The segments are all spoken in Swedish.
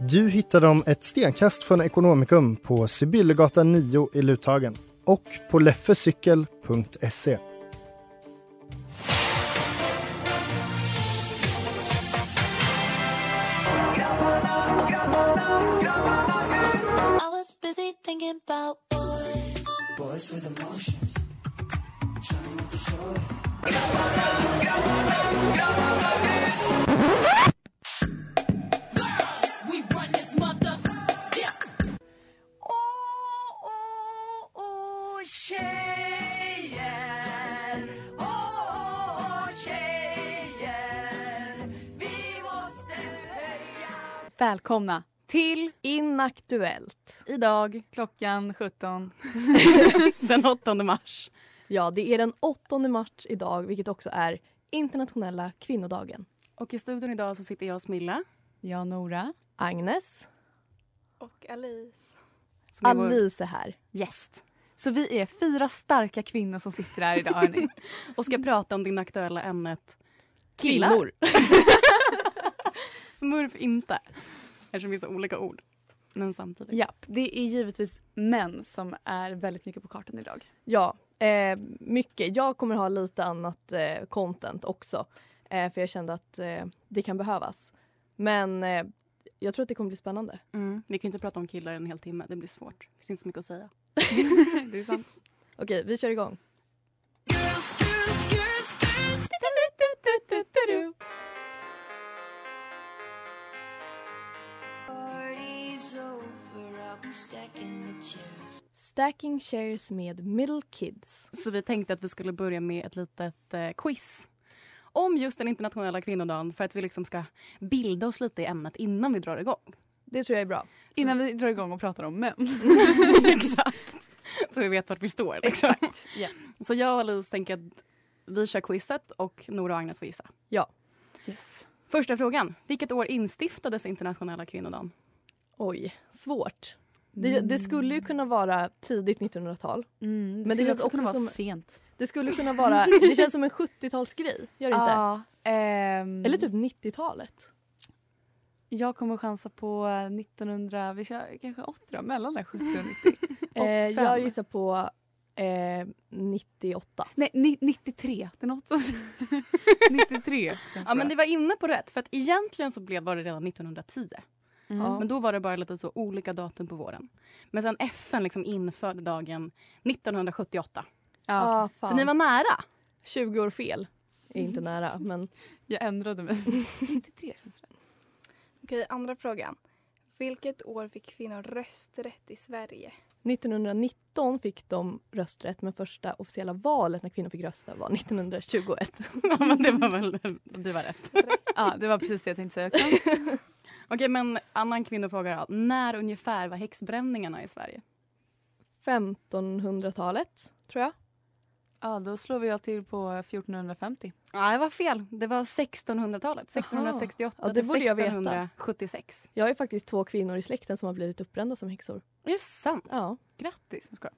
Du hittar dem ett stenkast från Ekonomikum på Sibyllegatan 9 i Luthagen och på leffecykel.se. Välkomna till Inaktuellt. idag klockan 17 den 8 mars. Ja, det är den 8 mars idag, vilket också är internationella kvinnodagen. Och i studion idag så sitter jag och Smilla. Jag Nora. Agnes, Och Alice. Som är Alice är här. gäst. Så vi är fyra starka kvinnor som sitter här idag hörni, och ska prata om det aktuella ämnet killar. Kvinnor. Smurf inte. Eftersom vi är så olika ord. Men samtidigt. Japp, det är givetvis män som är väldigt mycket på kartan idag. Ja, eh, mycket. Jag kommer ha lite annat eh, content också. Eh, för jag kände att eh, det kan behövas. Men eh, jag tror att det kommer bli spännande. Mm. Vi kan inte prata om killar en hel timme, det blir svårt. Det finns inte så mycket att säga. det är sant. Okej, vi kör igång. Stacking shares med Middle Kids. Så vi tänkte att vi skulle börja med ett litet eh, quiz om just den internationella kvinnodagen för att vi liksom ska bilda oss lite i ämnet innan vi drar igång. Det tror jag är bra. Innan vi drar igång och pratar om män. Exakt. Så vi vet vart vi står. Liksom. Ja. Så jag och Alice tänker att vi kör quizet och Nora och Agnes får gissa. Ja. Yes. Första frågan. Vilket år instiftades internationella kvinnodagen? Oj, svårt. Det, det skulle ju kunna vara tidigt 1900-tal. Mm, Men det känns också kunna vara som- sent. Det skulle kunna vara, det känns som en 70-talsgrej. Gör det inte? Ehm, Eller typ 90-talet. Jag kommer chansa på 1900, vi kör kanske 80 då, mellan där 70 och 90. Eh, 85. jag gissar på eh, 98. Nej, ni, 93. Det är något som... 93 känns Ja, men ni var inne på rätt. För att egentligen så blev var det redan 1910. Mm. Ja. Men då var det bara lite så olika datum på våren. Men sen FN liksom införde dagen 1978. Ja, Ah, fan. Så ni var nära. 20 år fel. Är inte nära, men Jag ändrade mig. 93 känns rätt. Okej, andra frågan. Vilket år fick kvinnor rösträtt i Sverige? 1919 fick de rösträtt men första officiella valet när kvinnor fick rösta var 1921. ja, men det var väl det var rätt. Ja, det var precis det jag tänkte säga också. Okej, men annan kvinnofråga då. När ungefär var häxbränningarna i Sverige? 1500-talet, tror jag. Ja, då slår vi jag till på 1450. Nej, det var fel. Det var 1600-talet. 1668 Ja, det borde jag veta. 1676. Jag har ju faktiskt två kvinnor i släkten som har blivit uppbrända som häxor. Är det sant? Ja. Grattis! Jag skojar.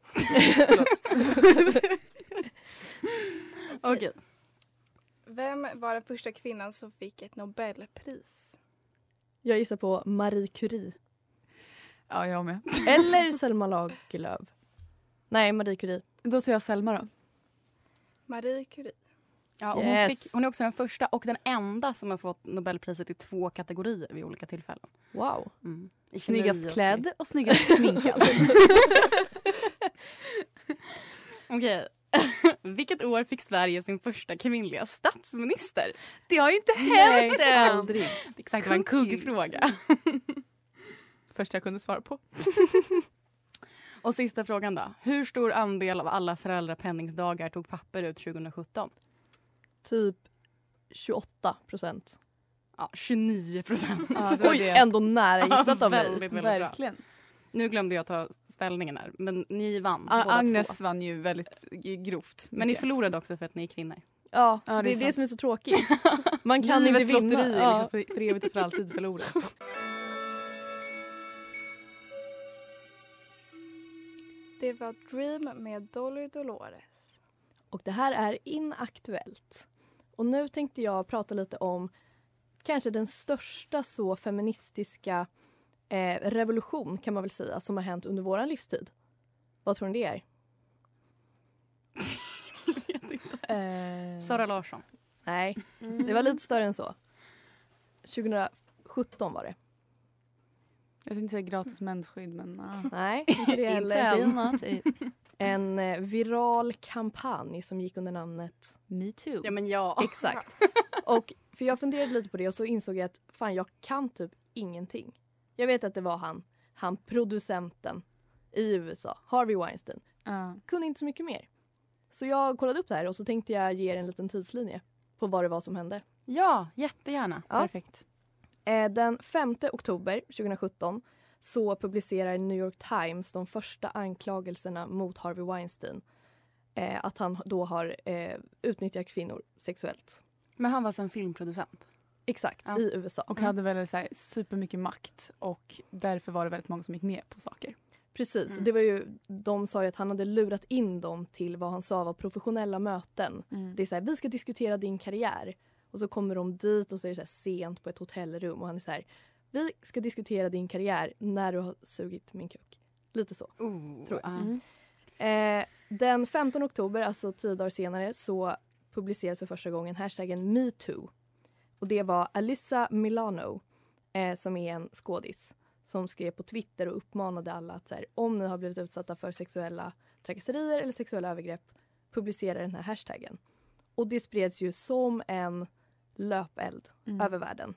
Okej. Vem var den första kvinnan som fick ett Nobelpris? Jag gissar på Marie Curie. Ja, jag med. Eller Selma Lagerlöf. Nej, Marie Curie. Då tar jag Selma då. Marie Curie. Ja, och Yes. hon, fick, hon är också den första och den enda som har fått Nobelpriset i två kategorier vid olika tillfällen. Wow. Mm. Snyggast och- klädd och snyggast sminkad. Okej. Vilket år fick Sverige sin första kvinnliga statsminister? Det har ju inte Nej, hänt än! aldrig. Exakt, det var en kuggfråga. Första jag kunde svara på. Och sista frågan då. Hur stor andel av alla föräldrapenningsdagar tog papper ut 2017? Typ 28 procent. Ja, 29 procent. Ja, det Oj, det. ändå nära gissat av mig. väldigt, väldigt bra. Verkligen. Nu glömde jag ta ställningen här, men ni vann A- Agnes två. vann ju väldigt g- grovt. Men ni förlorade också för att ni är kvinnor. Ja, Ja, det det är det som är så tråkigt. Man kan Livets inte vinna. lotteri är Ja. liksom för, för evigt och för alltid förlorat. Det var Dream med Dolly Dolores. Och det här är inaktuellt. Och nu tänkte jag prata lite om kanske den största så feministiska eh, revolution kan man väl säga som har hänt under vår livstid. Vad tror ni det är? Eh, Sara Larsson. Nej, det var lite större än så. 2017 var det. Jag tänkte säga gratis mensskydd men... ah. Nej, inte det heller. En eh, viral kampanj som gick under namnet Me too. Ja men ja. Exakt. Och för jag funderade lite på det och så insåg jag att fan jag kan typ ingenting. Jag vet att det var han, han producenten i USA, Harvey Weinstein. Ja. Kunde inte så mycket mer. Så jag kollade upp det här och så tänkte jag ge er en liten tidslinje på vad det var som hände. Ja, jättegärna. Ja. Perfekt. Eh, den 5 oktober 2017 så publicerar New York Times de första anklagelserna mot Harvey Weinstein. Eh, att han då har eh, utnyttjat kvinnor sexuellt. Men han var som filmproducent. Exakt, Ja. i USA. Och hade väl så här supermycket makt och därför var det väldigt många som gick med på saker. Precis. Mm. Det var ju, de sa ju att han hade lurat in dem till vad han sa var professionella möten. Det är så här, vi ska diskutera din karriär. Och så kommer de dit och så är det så här sent på ett hotellrum och han är så här, vi ska diskutera din karriär när du har sugit min kuk. Lite så. Oh, Tror jag. ja. Eh, den 15 oktober, alltså tio dagar senare, så publicerades för första gången hashtaggen metoo. Och det var Alyssa Milano, eh, som är en skådis, som skrev på Twitter och uppmanade alla att så här, om ni har blivit utsatta för sexuella trakasserier eller sexuella övergrepp, publicera den här hashtaggen. Och det spreds ju som en löpeld Mm. över världen.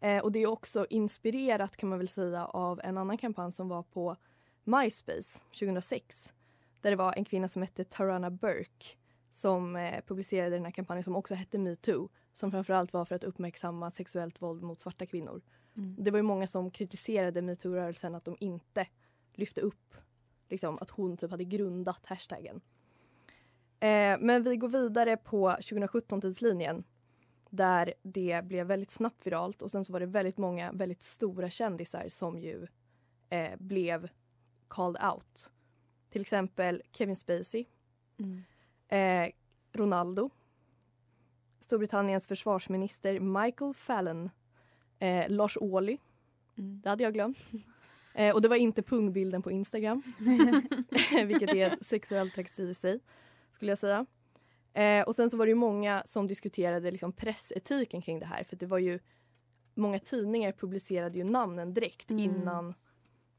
Eh, och det är också inspirerat kan man väl säga av en annan kampanj som var på MySpace 2006. Där det var en kvinna som hette Tarana Burke som eh, publicerade den här kampanjen som också hette metoo. Som framförallt var för att uppmärksamma sexuellt våld mot svarta kvinnor. Mm. Det var ju många som kritiserade metoo-rörelsen att de inte lyfte upp liksom, att hon typ hade grundat hashtaggen. Eh, men vi går vidare på 2017-tidslinjen där det blev väldigt snabbt viralt och sen så var det väldigt många väldigt stora kändisar som ju eh, blev called out. Till exempel Kevin Spacey, Mm. eh, Ronaldo, Storbritanniens försvarsminister Michael Fallon, eh, Lars Ohly, Mm. det hade jag glömt. Eh, och det var inte pungbilden på Instagram, vilket är ett sexuellt trakasseri i sig, skulle jag säga. Eh, och sen så var det ju många som diskuterade liksom pressetiken kring det här, för det var ju många tidningar publicerade ju namnen direkt Mm. innan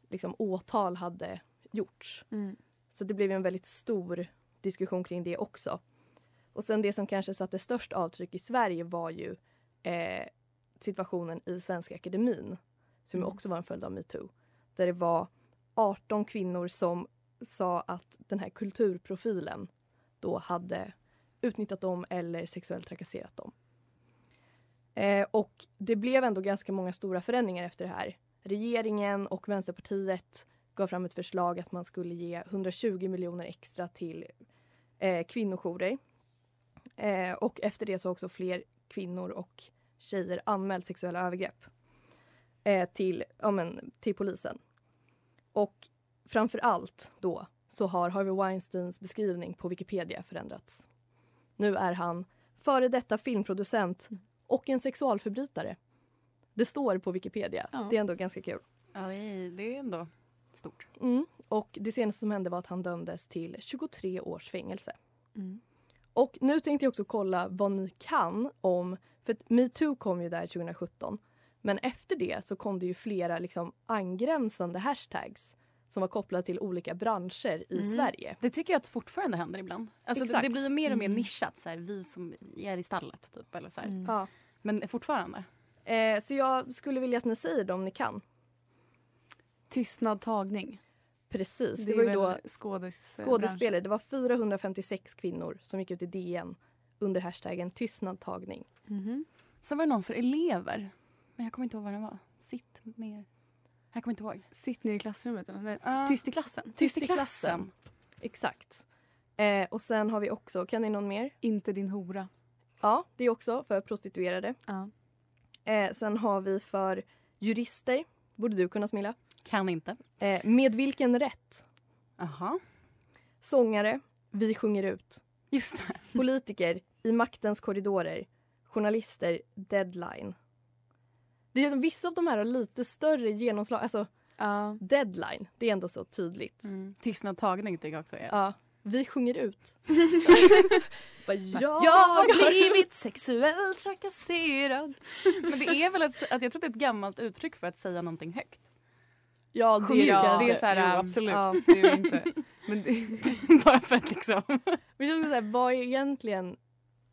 liksom, åtal hade gjorts. Mm. Så det blev en väldigt stor diskussion kring det också. Och sen det som kanske satte störst avtryck i Sverige var ju eh, situationen i Svenska Akademin som Mm. också var en följd av metoo. Där det var 18 kvinnor som sa att den här kulturprofilen då hade utnyttjat dem eller sexuellt trakasserat dem. Eh, och det blev ändå ganska många stora förändringar efter det här. Regeringen och Vänsterpartiet gav fram ett förslag att man skulle ge 120 miljoner extra till eh, kvinnojourer. Eh, och efter det så har också fler kvinnor och tjejer anmält sexuella övergrepp eh, till, ja, men, till polisen. Och framför allt då så har Harvey Weinsteins beskrivning på Wikipedia förändrats. Nu är han före detta filmproducent och en sexualförbrytare. Det står på Wikipedia. Ja. Det är ändå ganska kul. Ja, det är, ändå stort. Mm. Och det senaste som hände var att han dömdes till 23 års fängelse. Mm. Och nu tänkte jag också kolla vad ni kan om, för metoo kom ju där 2017. Men efter det så kom det ju flera liksom angränsande hashtags som var kopplade till olika branscher i Mm. Sverige. Det tycker jag att fortfarande händer ibland. Alltså det, Exakt. det blir mer och mer Mm. nischat. Så här, vi som är i stallet typ. Eller så här. Mm. Ja. Men fortfarande. Eh, så jag skulle vilja att ni säger det om ni kan. Tystnad tagning. Precis, Det, det, var ju då skådis, skådespelare. Det var 456 kvinnor som gick ut i DN under hashtaggen tystnadtagning. Mhm. Sen var det någon för elever. Men jag kommer inte ihåg vad den var. Sitt ner. Jag kommer inte ihåg. Sitt ner i klassrummet. eller? Uh, Tyst i klassen. tyst i klassen. Exakt. Eh, och sen har vi också, kan ni någon mer? Inte din hora. Ja, det är också för prostituerade. Ja. Eh, sen har vi för jurister. Borde du kunna Smilla. Kan inte. Eh, med vilken rätt? Jaha. Sångare. Vi sjunger ut. Just det. Politiker. I maktens korridorer. Journalister. Deadline. Det känns som vissa av de här har lite större genomslag. Alltså Ja. deadline, det är ändå så tydligt. Mm. Tystnad tagning tycker jag också är. Ja, vi sjunger ut. Bara, jag, Jag har blivit sexuellt trakasserad. Men det är väl ett, att jag tror det är ett gammalt uttryck för att säga någonting högt. Ja, det Sjung är ut, det. är så här, jo, um, absolut. ja. Det är inte. Men det, Bara för att liksom... Men jag så här, vad är egentligen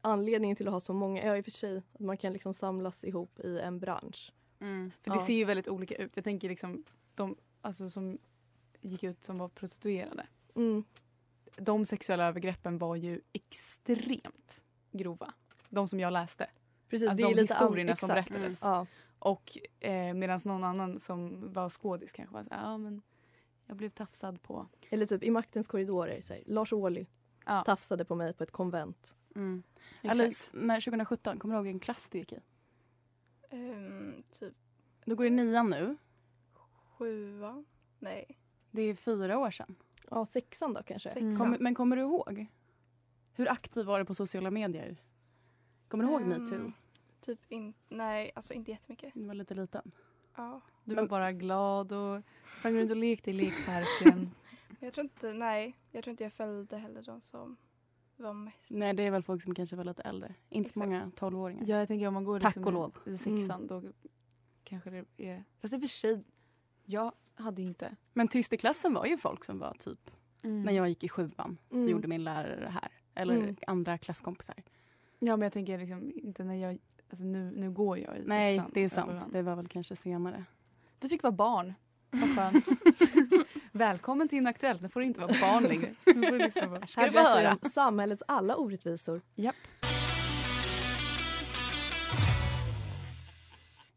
anledningen till att ha så många? Ja, i och för sig att man kan liksom samlas ihop i en bransch. Mm. för det Ja. ser ju väldigt olika ut. Jag tänker liksom de alltså, som gick ut som var prostituerade. Mm. De sexuella övergreppen var ju extremt grova. De som jag läste. Precis, Alltså de historierna som berättades. Ja. Och eh, medan någon annan som var skådis kanske var så ja men jag blev tafsad på. Eller typ i maktens korridorer. Så här, Lars Ohly Ja, tafsade på mig på ett konvent. Mm. Alice, när 2017, kommer du ihåg vilken klass du gick i? Ehm, typ Du går i nian nu. sjua? Nej. Det är fyra år sedan. Ja, sexan då kanske. Mm. Kom, men kommer du ihåg? Hur aktiv var du på sociala medier? Kommer du ihåg Ehm, metoo? Typ in, nej, alltså inte jättemycket. Du var lite liten. Ja. Du var bara glad och sprang runt och lekte i lekparken. Jag tror inte, nej, jag tror inte jag följde heller de som var mest. Nej, det är väl folk som kanske var lite äldre. Inte så många tolvåringar. ja, jag tänker om man går Tack liksom och lov. i, i sexan då kanske det är... Fast i och för sig, jag hade inte... Men tyst i klassen var ju folk som var typ, Mm. när jag gick i sjuan så Mm. gjorde min lärare det här. Eller Mm. andra klasskompisar. Ja, men jag tänker liksom inte när jag... Alltså nu, nu går jag i Nej, sexan. det är sant. Det var väl kanske senare. Du fick vara barn. Vad skönt. Välkommen till Inaktuellt. Nu får du inte vara barn längre. Nu får du lyssna på. Här berättar om samhällets alla orättvisor. Japp.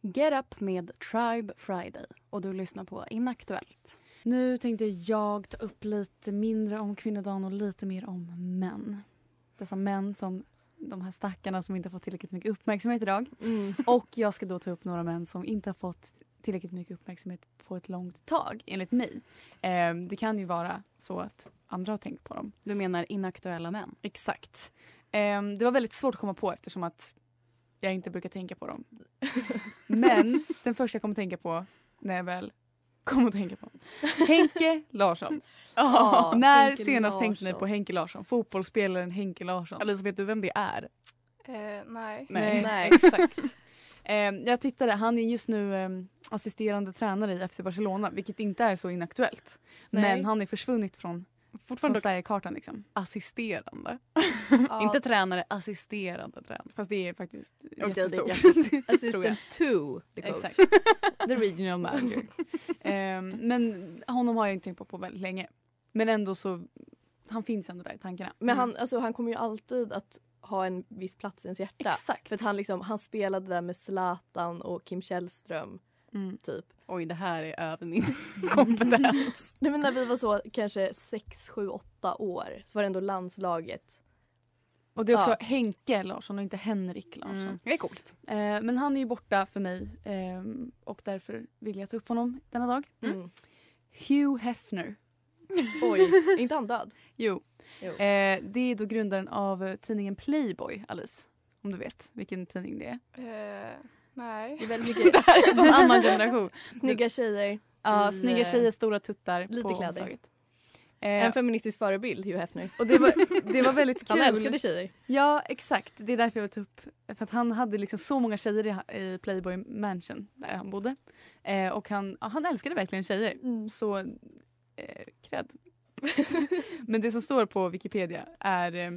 Get Up med Tribe Friday. Och du lyssnar på Inaktuellt. Nu tänkte jag ta upp lite mindre om kvinnodagen och lite mer om män. Dessa män som de här stackarna som inte har fått tillräckligt mycket uppmärksamhet idag. Och jag ska då ta upp några män som inte har fått tillräckligt mycket uppmärksamhet på ett långt tag, enligt mig. Eh, det kan ju vara så att andra har tänkt på dem. Du menar inaktuella män? Exakt. Eh, det var väldigt svårt att komma på eftersom att jag inte brukar tänka på dem. Men den första jag kommer tänka på när jag väl kom att tänka på Henke Larsson. Ja, när Henke senast tänkte ni Larsson. på Henke Larsson? Fotbollsspelaren Henke Larsson. Alice, vet du vem det är? Eh, nej. Nej, Nej. exakt. Eh, jag tittade, han är just nu eh, assisterande tränare i FC Barcelona vilket inte är så inaktuellt. Nej. Men han är försvunnit från, från Fortfarande Sverigekartan liksom. assisterande. Ja, Inte tränare, assisterande tränare. Fast det är faktiskt är jättestort. Assistant to the coach. Exakt. The regional manager. Ehm, men honom har jag inte tänkt på på väldigt länge. Men ändå så, han finns ändå där i tankarna. Men han, alltså, han kommer ju alltid att ha en viss plats i ens hjärta. Exakt. För att han, liksom, han spelade där med Zlatan och Kim Källström. Mm. Typ. Oj, det här är över min kompetens. Nej, men när vi var så kanske 6, 7, 8 år så var det ändå landslaget. Och det är också Ja. Henke Larsson och inte Henrik Larsson. Mm. Det är coolt. Eh, men han är ju borta för mig ehm, och därför vill jag ta upp honom denna dag. Mm. Hugh Hefner. Oj, är inte han död? Jo. Jo. Eh, det är då grundaren av eh, tidningen Playboy, Alice. Om du vet vilken tidning det är. Eh, nej. Det är väldigt mycket det här är en sån annan generation. snygga tjejer. Ja, I, snygga eh, tjejer, stora tuttar lite på kläder. omslaget. Eh, En feministisk förebild, Hugh Hefner. och det var, det var väldigt kul. Han älskade tjejer. Ja, exakt. Det är därför jag vill ta upp. För att han hade liksom så många tjejer i, Playboy Mansion där han bodde. Eh, och han, ja, han älskade verkligen tjejer. Så eh, cred. Men det som står på Wikipedia är eh,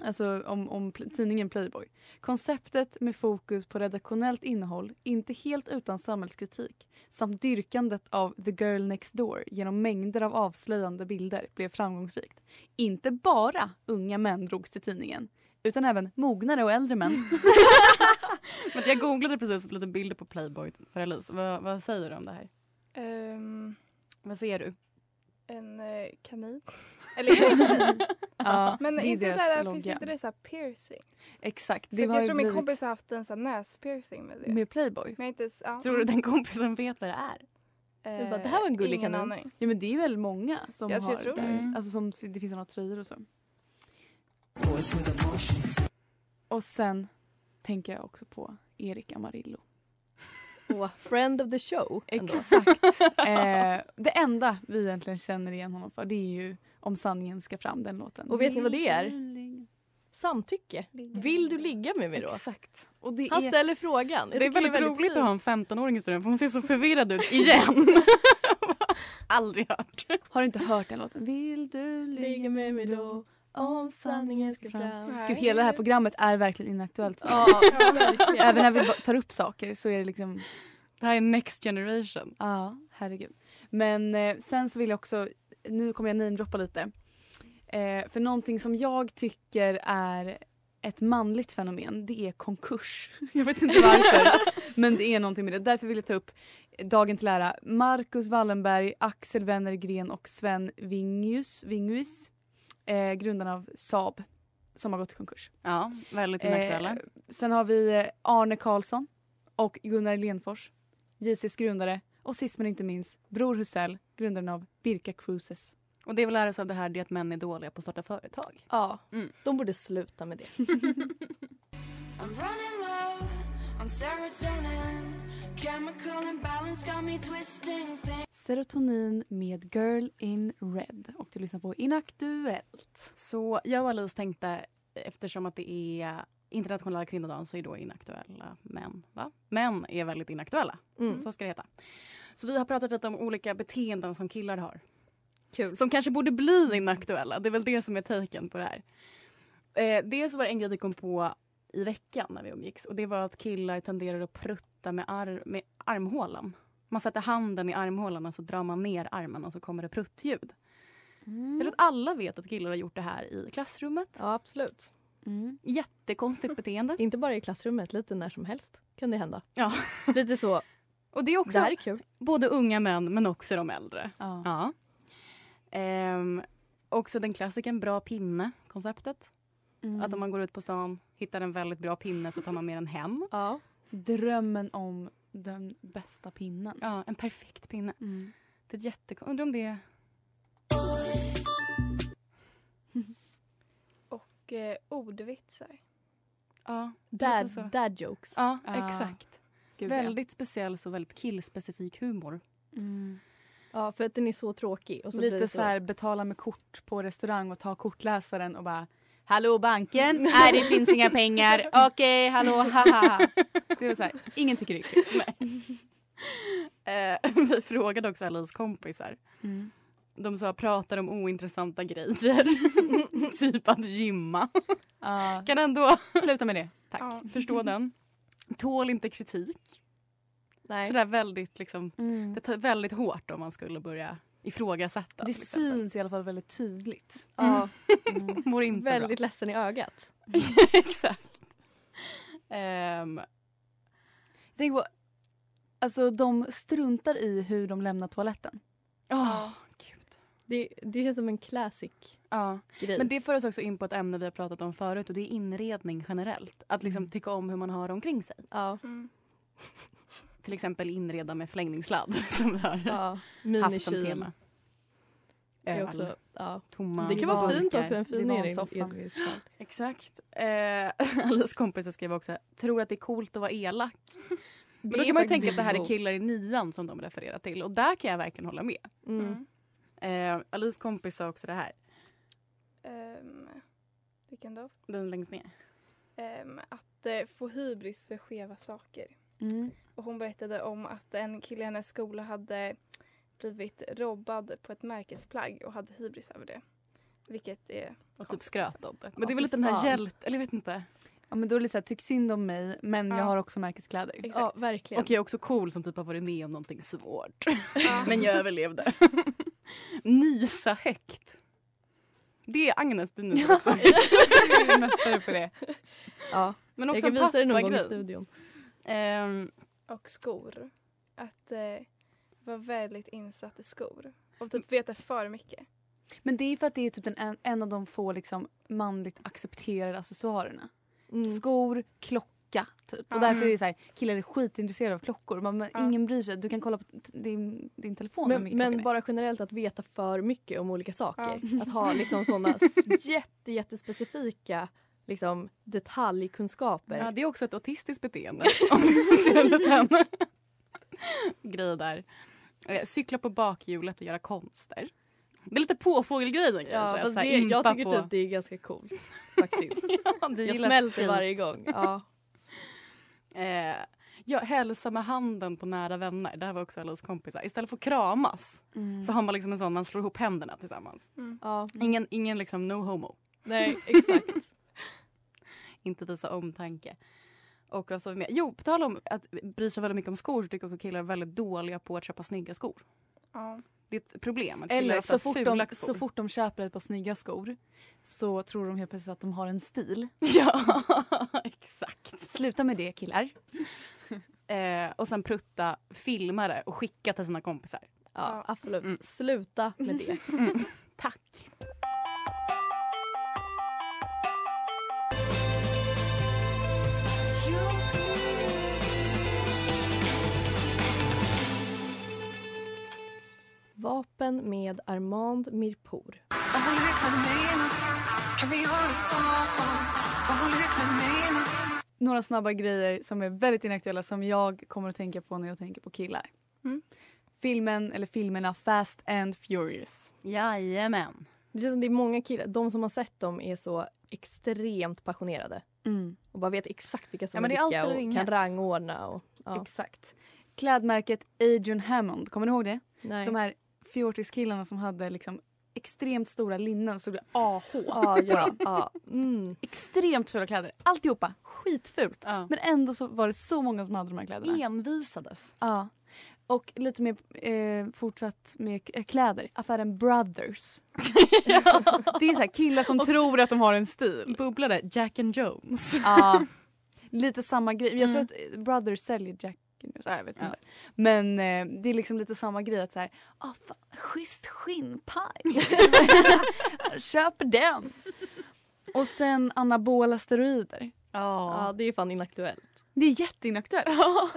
alltså om, om tidningen Playboy. Konceptet med fokus på redaktionellt innehåll, inte helt utan samhällskritik samt dyrkandet av the girl next door genom mängder av avslöjande bilder blev framgångsrikt. Inte bara unga män drogs till tidningen utan även mognare och äldre män. Men jag googlade precis lite bilder på Playboy för Elise. Vad, vad säger du om det här? Ehm, Vad ser du? En eh, kanin. Eller kanin. ja, Men det är inte där, logga. finns inte det så här piercings? Exakt. För Det att har jag tror min blivit kompis har haft en sån näspiercing med det. med Playboy. Men inte, ja. Tror du den kompisen vet vad det är? Eh, bara, det här var en gullig ingen kanin. aning. Ja men det är väl många som Ja, så har jag tror det. Mm. Alltså som, det finns några tröjor och så. Och sen tänker jag också på Erik Amarillo. Och friend of the show. ändå. Exakt. eh, det enda vi egentligen känner igen honom för det är ju Om sanningen ska fram, den låten. Och vet ni vad det är? Samtycke. Vill du ligga med mig då? Exakt. Och det Han är, ställer frågan. Det är tycker väldigt, roligt att ha en 15-åring i studion för hon ser så förvirrad ut igen. Aldrig hört. har du inte hört den låten? Vill du Ligga med mig då om sanningen ska fram. Gud, hela det här programmet är verkligen inaktuellt. Ja, verkligen. Även när vi tar upp saker så är det liksom Det här är next generation. Ja, herregud. Men eh, sen så vill jag också, nu kommer jag namedroppa lite. Eh, för någonting som jag tycker är ett manligt fenomen, det är konkurs. Jag vet inte varför, men det är någonting med det. Därför vill jag ta upp dagen till ära Marcus Wallenberg, Axel Wennergren och Sven Vingius, Vingius eh, grundarna av Saab, som har gått i konkurs. Ja, väldigt inaktuella. Eh, sen har vi eh, Arne Karlsson och Gunnar Lenfors, JCs grundare. Och sist men inte minst Bror Husell, grundaren av Birka Cruises. Och det vi lär oss av det här det är att män är dåliga på att starta företag. Ja, Mm. de borde sluta med det. On serotonin. Chemical imbalance got me twisting things. Serotonin med Girl in Red. Och du lyssnar på Inaktuellt. Så jag och Alice tänkte, eftersom att det är internationella kvinnodagen så är då inaktuella män. Va? Män är väldigt inaktuella. Mm. Så ska det heta. Så vi har pratat lite om olika beteenden som killar har. Kul. Som kanske borde bli inaktuella. Det är väl det som är taken på det här. Eh, dels var det en grej vi kom på i veckan när vi umgicks. Och det var att killar tenderar att prutta med, ar- med armhålan. Man sätter handen i armhålan och så drar man ner armen och så kommer det pruttljud. Jag tror att alla vet att killar har gjort det här i klassrummet. Ja, absolut. Mm. Jättekonstigt beteende. Inte bara i klassrummet, lite när som helst kan det hända. Ja. Lite så, Och det är också det här är kul. både unga män men också de äldre. Ja. Ja. Ehm, också den klassiken bra pinne-konceptet. Mm. Att om man går ut på stan, hittar en väldigt bra pinne så tar man med den hem. Ja. Drömmen om den bästa pinnen. Ja, en perfekt pinne. Mm. Det är jättekonstigt. Undrar om det... Och eh, ordvitsar. Ja, Dad, så. dad jokes. ja Ja. exakt. Gud, ja. Väldigt speciell och väldigt killspecifik humor. Mm. Ja, för att den är så tråkig. Och så Lite så här betala med kort på restaurang och ta kortläsaren och bara Hallå banken? Nej det finns inga pengar. Okej, hallå, haha. Det var så här, ingen tycker det är kul. Eh, vi frågade också Alice kompisar. Mm. De sa pratar om ointressanta grejer. typ att gymma. Ja, Kan ändå sluta med det. Tack. Ja. förstå den. Tål inte kritik. Nej. Sådär väldigt liksom, Mm. det tar väldigt hårt om man skulle börja ifrågasätta. Det syns i alla fall väldigt tydligt. Ja, Mm. Mår inte väldigt ledsen i ögat. bra. Exakt. Ehm, Tänk på, alltså de struntar i hur de lämnar toaletten. gud. Det, det känns som en classic Ja. grej. Men det för oss också in på ett ämne vi har pratat om förut och det är inredning generellt. Att liksom Mm. tycka om hur man har omkring sig. ja, Mm. Till exempel inreda med förlängningssladd som vi har ja. haft som tema. Det, är Öl, också, ja. tomma det kan vara fint också, en fin inredning. Exakt. Eh, Alice kompisar skrev också tror att det är coolt att vara elak. Men då kan man tänka att det här är killar i nian som de refererar till och där kan jag verkligen hålla med. Mm. Eh, Alice kompis sa också det här. Ehm, vilken då? Den längst ner. Ehm, att eh, få hybris för skeva saker. Mm. Och hon berättade om att en kille i hennes skola hade blivit robbad på ett märkesplagg och hade hybris över det. Vilket är Och typ skröt om det. Men Ja, det är väl lite den här fan. hjält... Eller jag vet inte. Ja, men då är det så här, tyck synd om mig men Ja. jag har också märkeskläder. Exakt. Ja, verkligen. Och jag är också cool som typ har varit med om någonting svårt. Ja. Men jag överlevde. Nysa högt. Det är Agnes, du nyser också. Jag är mästare på det. Ja, Men jag också kan en visa det någon gång i studion. Ehm, Och skor. Att eh, vara väldigt insatt i skor. Och typ veta för mycket. Men det är för att det är typ en, en av de få liksom, manligt accepterade accessoarerna. Mm. Skor, klocka typ. Och Ja. därför är det så här, killar är skitintresserade av klockor. Man, men Ja. Ingen bryr sig. Du kan kolla på din, din telefon Men, men bara generellt att veta för mycket om olika saker. Att ha liksom sådana jätte, jättespecifika liksom, detaljkunskaper. ja, det är också ett autistiskt beteende. Om vi ser en liten grej där. Eh, Cykla på bakhjulet och göra konster. Det är lite påfågelgrejen kanske. Ja, att det, jag tycker på- typ det är ganska coolt. Faktiskt. Ja, du jag smälter stil. varje gång. Ja. Eh, ja, hälsa med handen på nära vänner. Det här var också Alice kompisar. Istället för att kramas Mm. så har man liksom en sån man slår ihop händerna tillsammans. ja. Ingen, ingen liksom no homo. Nej, exakt. Inte visa omtanke. Och vad sa vi mer? Jo, på tal om att bry sig väldigt mycket om skor så tycker jag också killar är väldigt dåliga på att köpa snygga skor. Ja. Det är ett problem. Eller så fort, de, så fort de köper ett par snygga skor så tror de helt plötsligt att de har en stil. Ja, exakt. Sluta med det killar. Eh, och sen prutta, filma det och skicka till sina kompisar. Ja, absolut. Mm. Sluta med det. Tack. Vapen med Armand Mirpour. Några snabba grejer som är väldigt inaktuella som jag kommer att tänka på när jag tänker på killar. Mm. Filmen, eller filmerna Fast and Furious. Jajamän. Det känns som det är många killar, de som har sett dem är så extremt passionerade. Och bara vet exakt vilka som Ja, men är det är vilka och inget. kan rangordna. Och, ja. Exakt. Klädmärket Adrian Hammond, kommer ni ihåg det? Nej. De här fjortiskillarna som hade liksom extremt stora linnen så det AH. Ja, ja, ja. Mm. Extremt fula kläder. Alltihopa skitfult. Ja. Men ändå så var det så många som hade de här kläderna. Envisades. Ja. Och lite mer eh, fortsatt med k- kläder. Affären Brothers. Det är så killar som tror att de har en stil. Bubblade Jack and Jones. Ja. Lite samma grej. Jag tror Mm. att eh, Brothers säljer Jack Nej, jag vet Ja. inte. Men eh, det är liksom lite samma grej att så här, ah, fan, schysst skinnpaj. Köper den. Och sen anabola steroider. ja, det är fan inaktuellt. Det är jätteinaktuellt.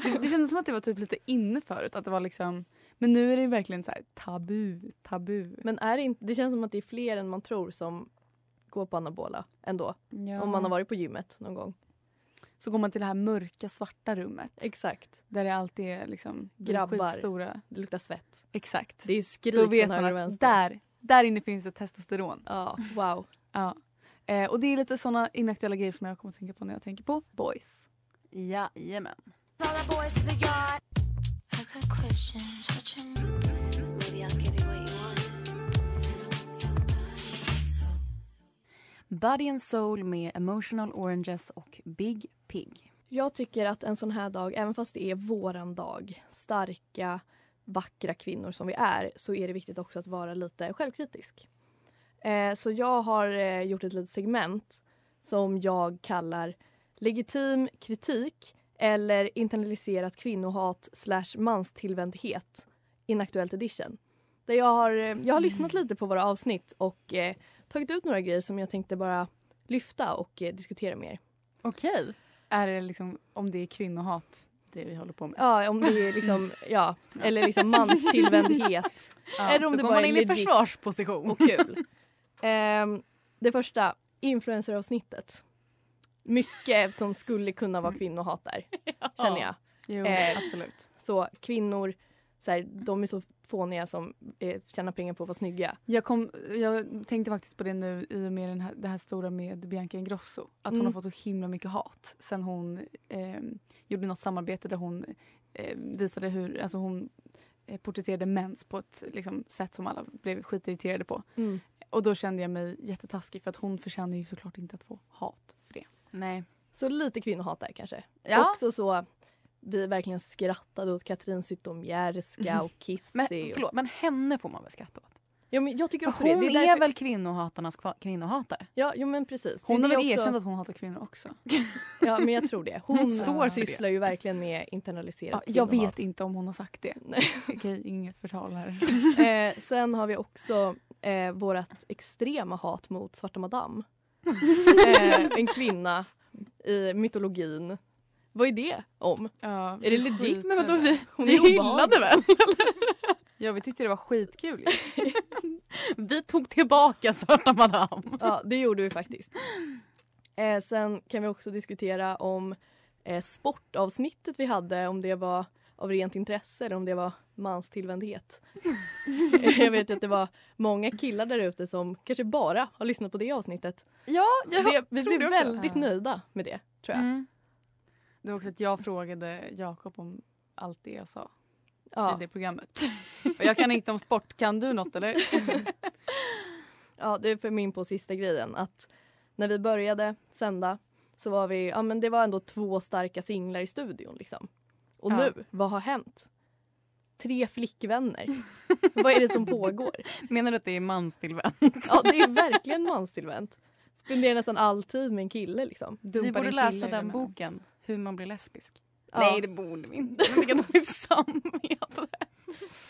Det, det kändes som att det var typ lite inne förut. Att det var liksom, men nu är det verkligen så här tabu, tabu. Men är det, inte, det känns som att det är fler än man tror som går på anabola ändå. Ja. Om man har varit på gymmet någon gång. Så går man till det här mörka svarta rummet. Exakt. där det alltid är liksom Grabbar. Stora. Det luktar svett. Exakt. Det är skrik Då vet man att där, där inne finns det testosteron. Ja, wow. Ja. Eh, och det är lite såna inaktuella grejer som jag kommer att tänka på när jag tänker på boys. Jajamän. Want. Body and Soul med Emotional Oranges och Big Pig. Jag tycker att en sån här dag, även fast det är våran dag, starka, vackra kvinnor som vi är, så är det viktigt också att vara lite självkritisk. Eh, så jag har eh, gjort ett litet segment som jag kallar legitim kritik eller internaliserat kvinnohat slash manstillvändhet inaktuellt edition. Där jag har, eh, jag har lyssnat lite på våra avsnitt och eh, tagit ut några grejer som jag tänkte bara lyfta och eh, diskutera med er. Okej. Är det liksom om det är kvinnohat det vi håller på med? Ja, om det är liksom, ja, eller liksom manstillvändhet. Ja. eller om Då det går bara man in i försvarsposition. och kul. Ehm, det första, influenceravsnittet. Mycket som skulle kunna vara kvinnohat där, känner jag. Jo, Eh, absolut. Så kvinnor så här, de är så fåniga som eh, tjänar pengar på att vara snygga. Jag, kom, jag tänkte faktiskt på det nu i och med den här, det här stora med Bianca Ingrosso. Att hon Mm. har fått så himla mycket hat sen hon eh, gjorde något samarbete där hon eh, visade hur alltså hon eh, porträtterade mens på ett liksom, sätt som alla blev skitirriterade på. Mm. Och då kände jag mig jättetaskig för att hon förtjänar ju såklart inte att få hat för det. Nej. Så lite kvinnohat där kanske. Ja. Också så vi verkligen skrattade åt Katrin Zytomierska och Kissy. Men, förlåt, men henne får man väl skratta åt? Ja, men jag tycker också hon det. är, det är därför... väl kvinnohatarnas kvinnohatare? Ja, jo, men precis. Hon är har väl också- erkänt att hon hatar kvinnor också? Ja, men jag tror det. Hon, Hon står för det. sysslar ju verkligen med internaliserat Ja, jag vet inte om hon har sagt det. Nej. Okej, inget förtal här. Eh, sen har vi också eh, vårt extrema hat mot Svarta Madame. eh, en kvinna i mytologin. Vad är det om? Ja, Är det legit? Men vadå, vi, Hon Vi hyllade väl? ja, vi tyckte det var skitkul. Vi tog tillbaka Svarta Madame. Ja, det gjorde vi faktiskt. Eh, sen kan vi också diskutera om eh, sportavsnittet vi hade, om det var av rent intresse eller om det var manstillvändhet. jag vet att det var många killar där ute som kanske bara har lyssnat på det avsnittet. Ja, vi vi tror blev det väldigt nöjda med det, tror jag. Mm. Det var också att jag frågade Jakob om allt det jag sa Ja. i det programmet. Och jag kan inte om sport. Kan du något eller? Ja, det för min på sista grejen. Att när vi började sända så var vi, ja men det var ändå två starka singlar i studion liksom. Och Ja. nu, vad har hänt? Tre flickvänner. vad är det som pågår? Menar du att det är manstillvänt? Ja, det är verkligen manstillvänt. Spenderar nästan all tid med en kille liksom. Vi Dumpar borde en läsa den boken. Hur man blir lesbisk. Ja. Nej, det borde vi inte. Men Vilka dåligt samvete.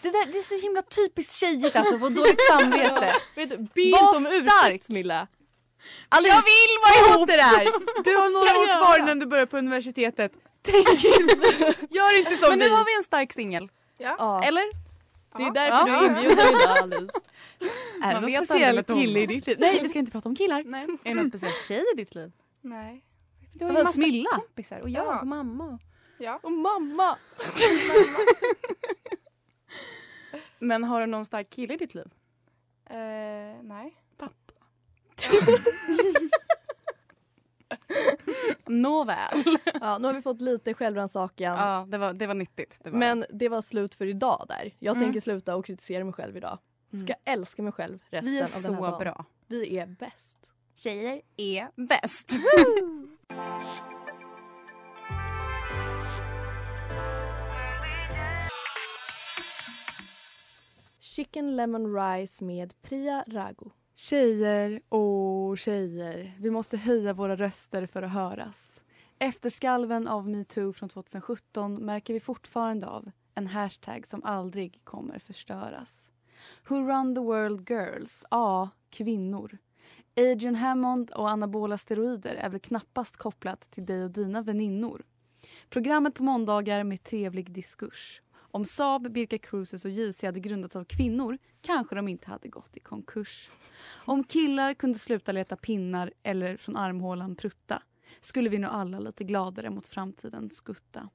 Det, där, det är så himla typiskt tjejigt alltså, få dåligt samvete. Vet du, be Var inte om ursäkt Smilla. Alice, jag vill vara ihop! det där! Du har några år kvar innan du börjar på universitetet. Tänk inte. Gör inte som Men nu vi. har vi en stark singel. Ja. Eller? Det är därför Ja. du är inbjuden idag Alice. Är det någon speciell kille i ditt liv? Nej, vi ska inte prata om killar. Nej. Är det någon speciell tjej i ditt liv? Nej. Du har ju Vad, massa Smilla? kompisar och jag Ja. och mamma. Ja. Och mamma! Men har du någon stark kille i ditt liv? Eh, nej. Nåväl. Ja, nu har vi fått lite självrannsakan. Ja, det var, det var nyttigt. Det var. Men det var slut för idag där. Jag Mm. tänker sluta och kritisera mig själv idag. Ska älska mig själv resten vi är av den här så dagen. bra. Vi är bäst. Tjejer är bäst. Chicken lemon rice med Priya Rago. Tjejer och tjejer, vi måste höja våra röster för att höras. Efter skalven av metoo från 2017 märker vi fortfarande av en hashtag som aldrig kommer förstöras. Who run the world girls? Ja, kvinnor. Adrian Hammond och anabola steroider är väl knappast kopplat till dig och dina väninnor. Programmet på måndagar med trevlig diskurs. Om Saab, Birka Cruises och JC hade grundats av kvinnor kanske de inte hade gått i konkurs. Om killar kunde sluta leta pinnar eller från armhålan prutta skulle vi nog alla lite gladare mot framtiden skutta.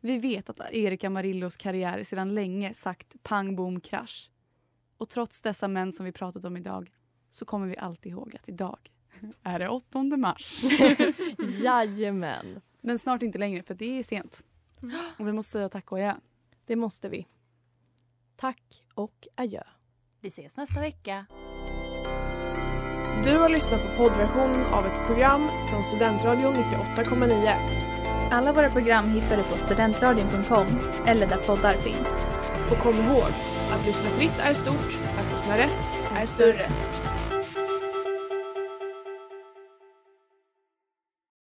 Vi vet att Erika Marillos karriär sedan länge sagt pang bom krasch. Och trots dessa män som vi pratat om idag så kommer vi alltid ihåg att idag är det 8 mars. Jajamän. Men snart inte längre för det är sent. Och vi måste säga tack och adjö. Det måste vi. Tack och adjö. Vi ses nästa vecka. Du har lyssnat på poddversion av ett program från Studentradion 98,9. Alla våra program hittar du på studentradion.com eller där poddar finns. Och kom ihåg, att lyssna fritt är stort, att lyssna rätt är större.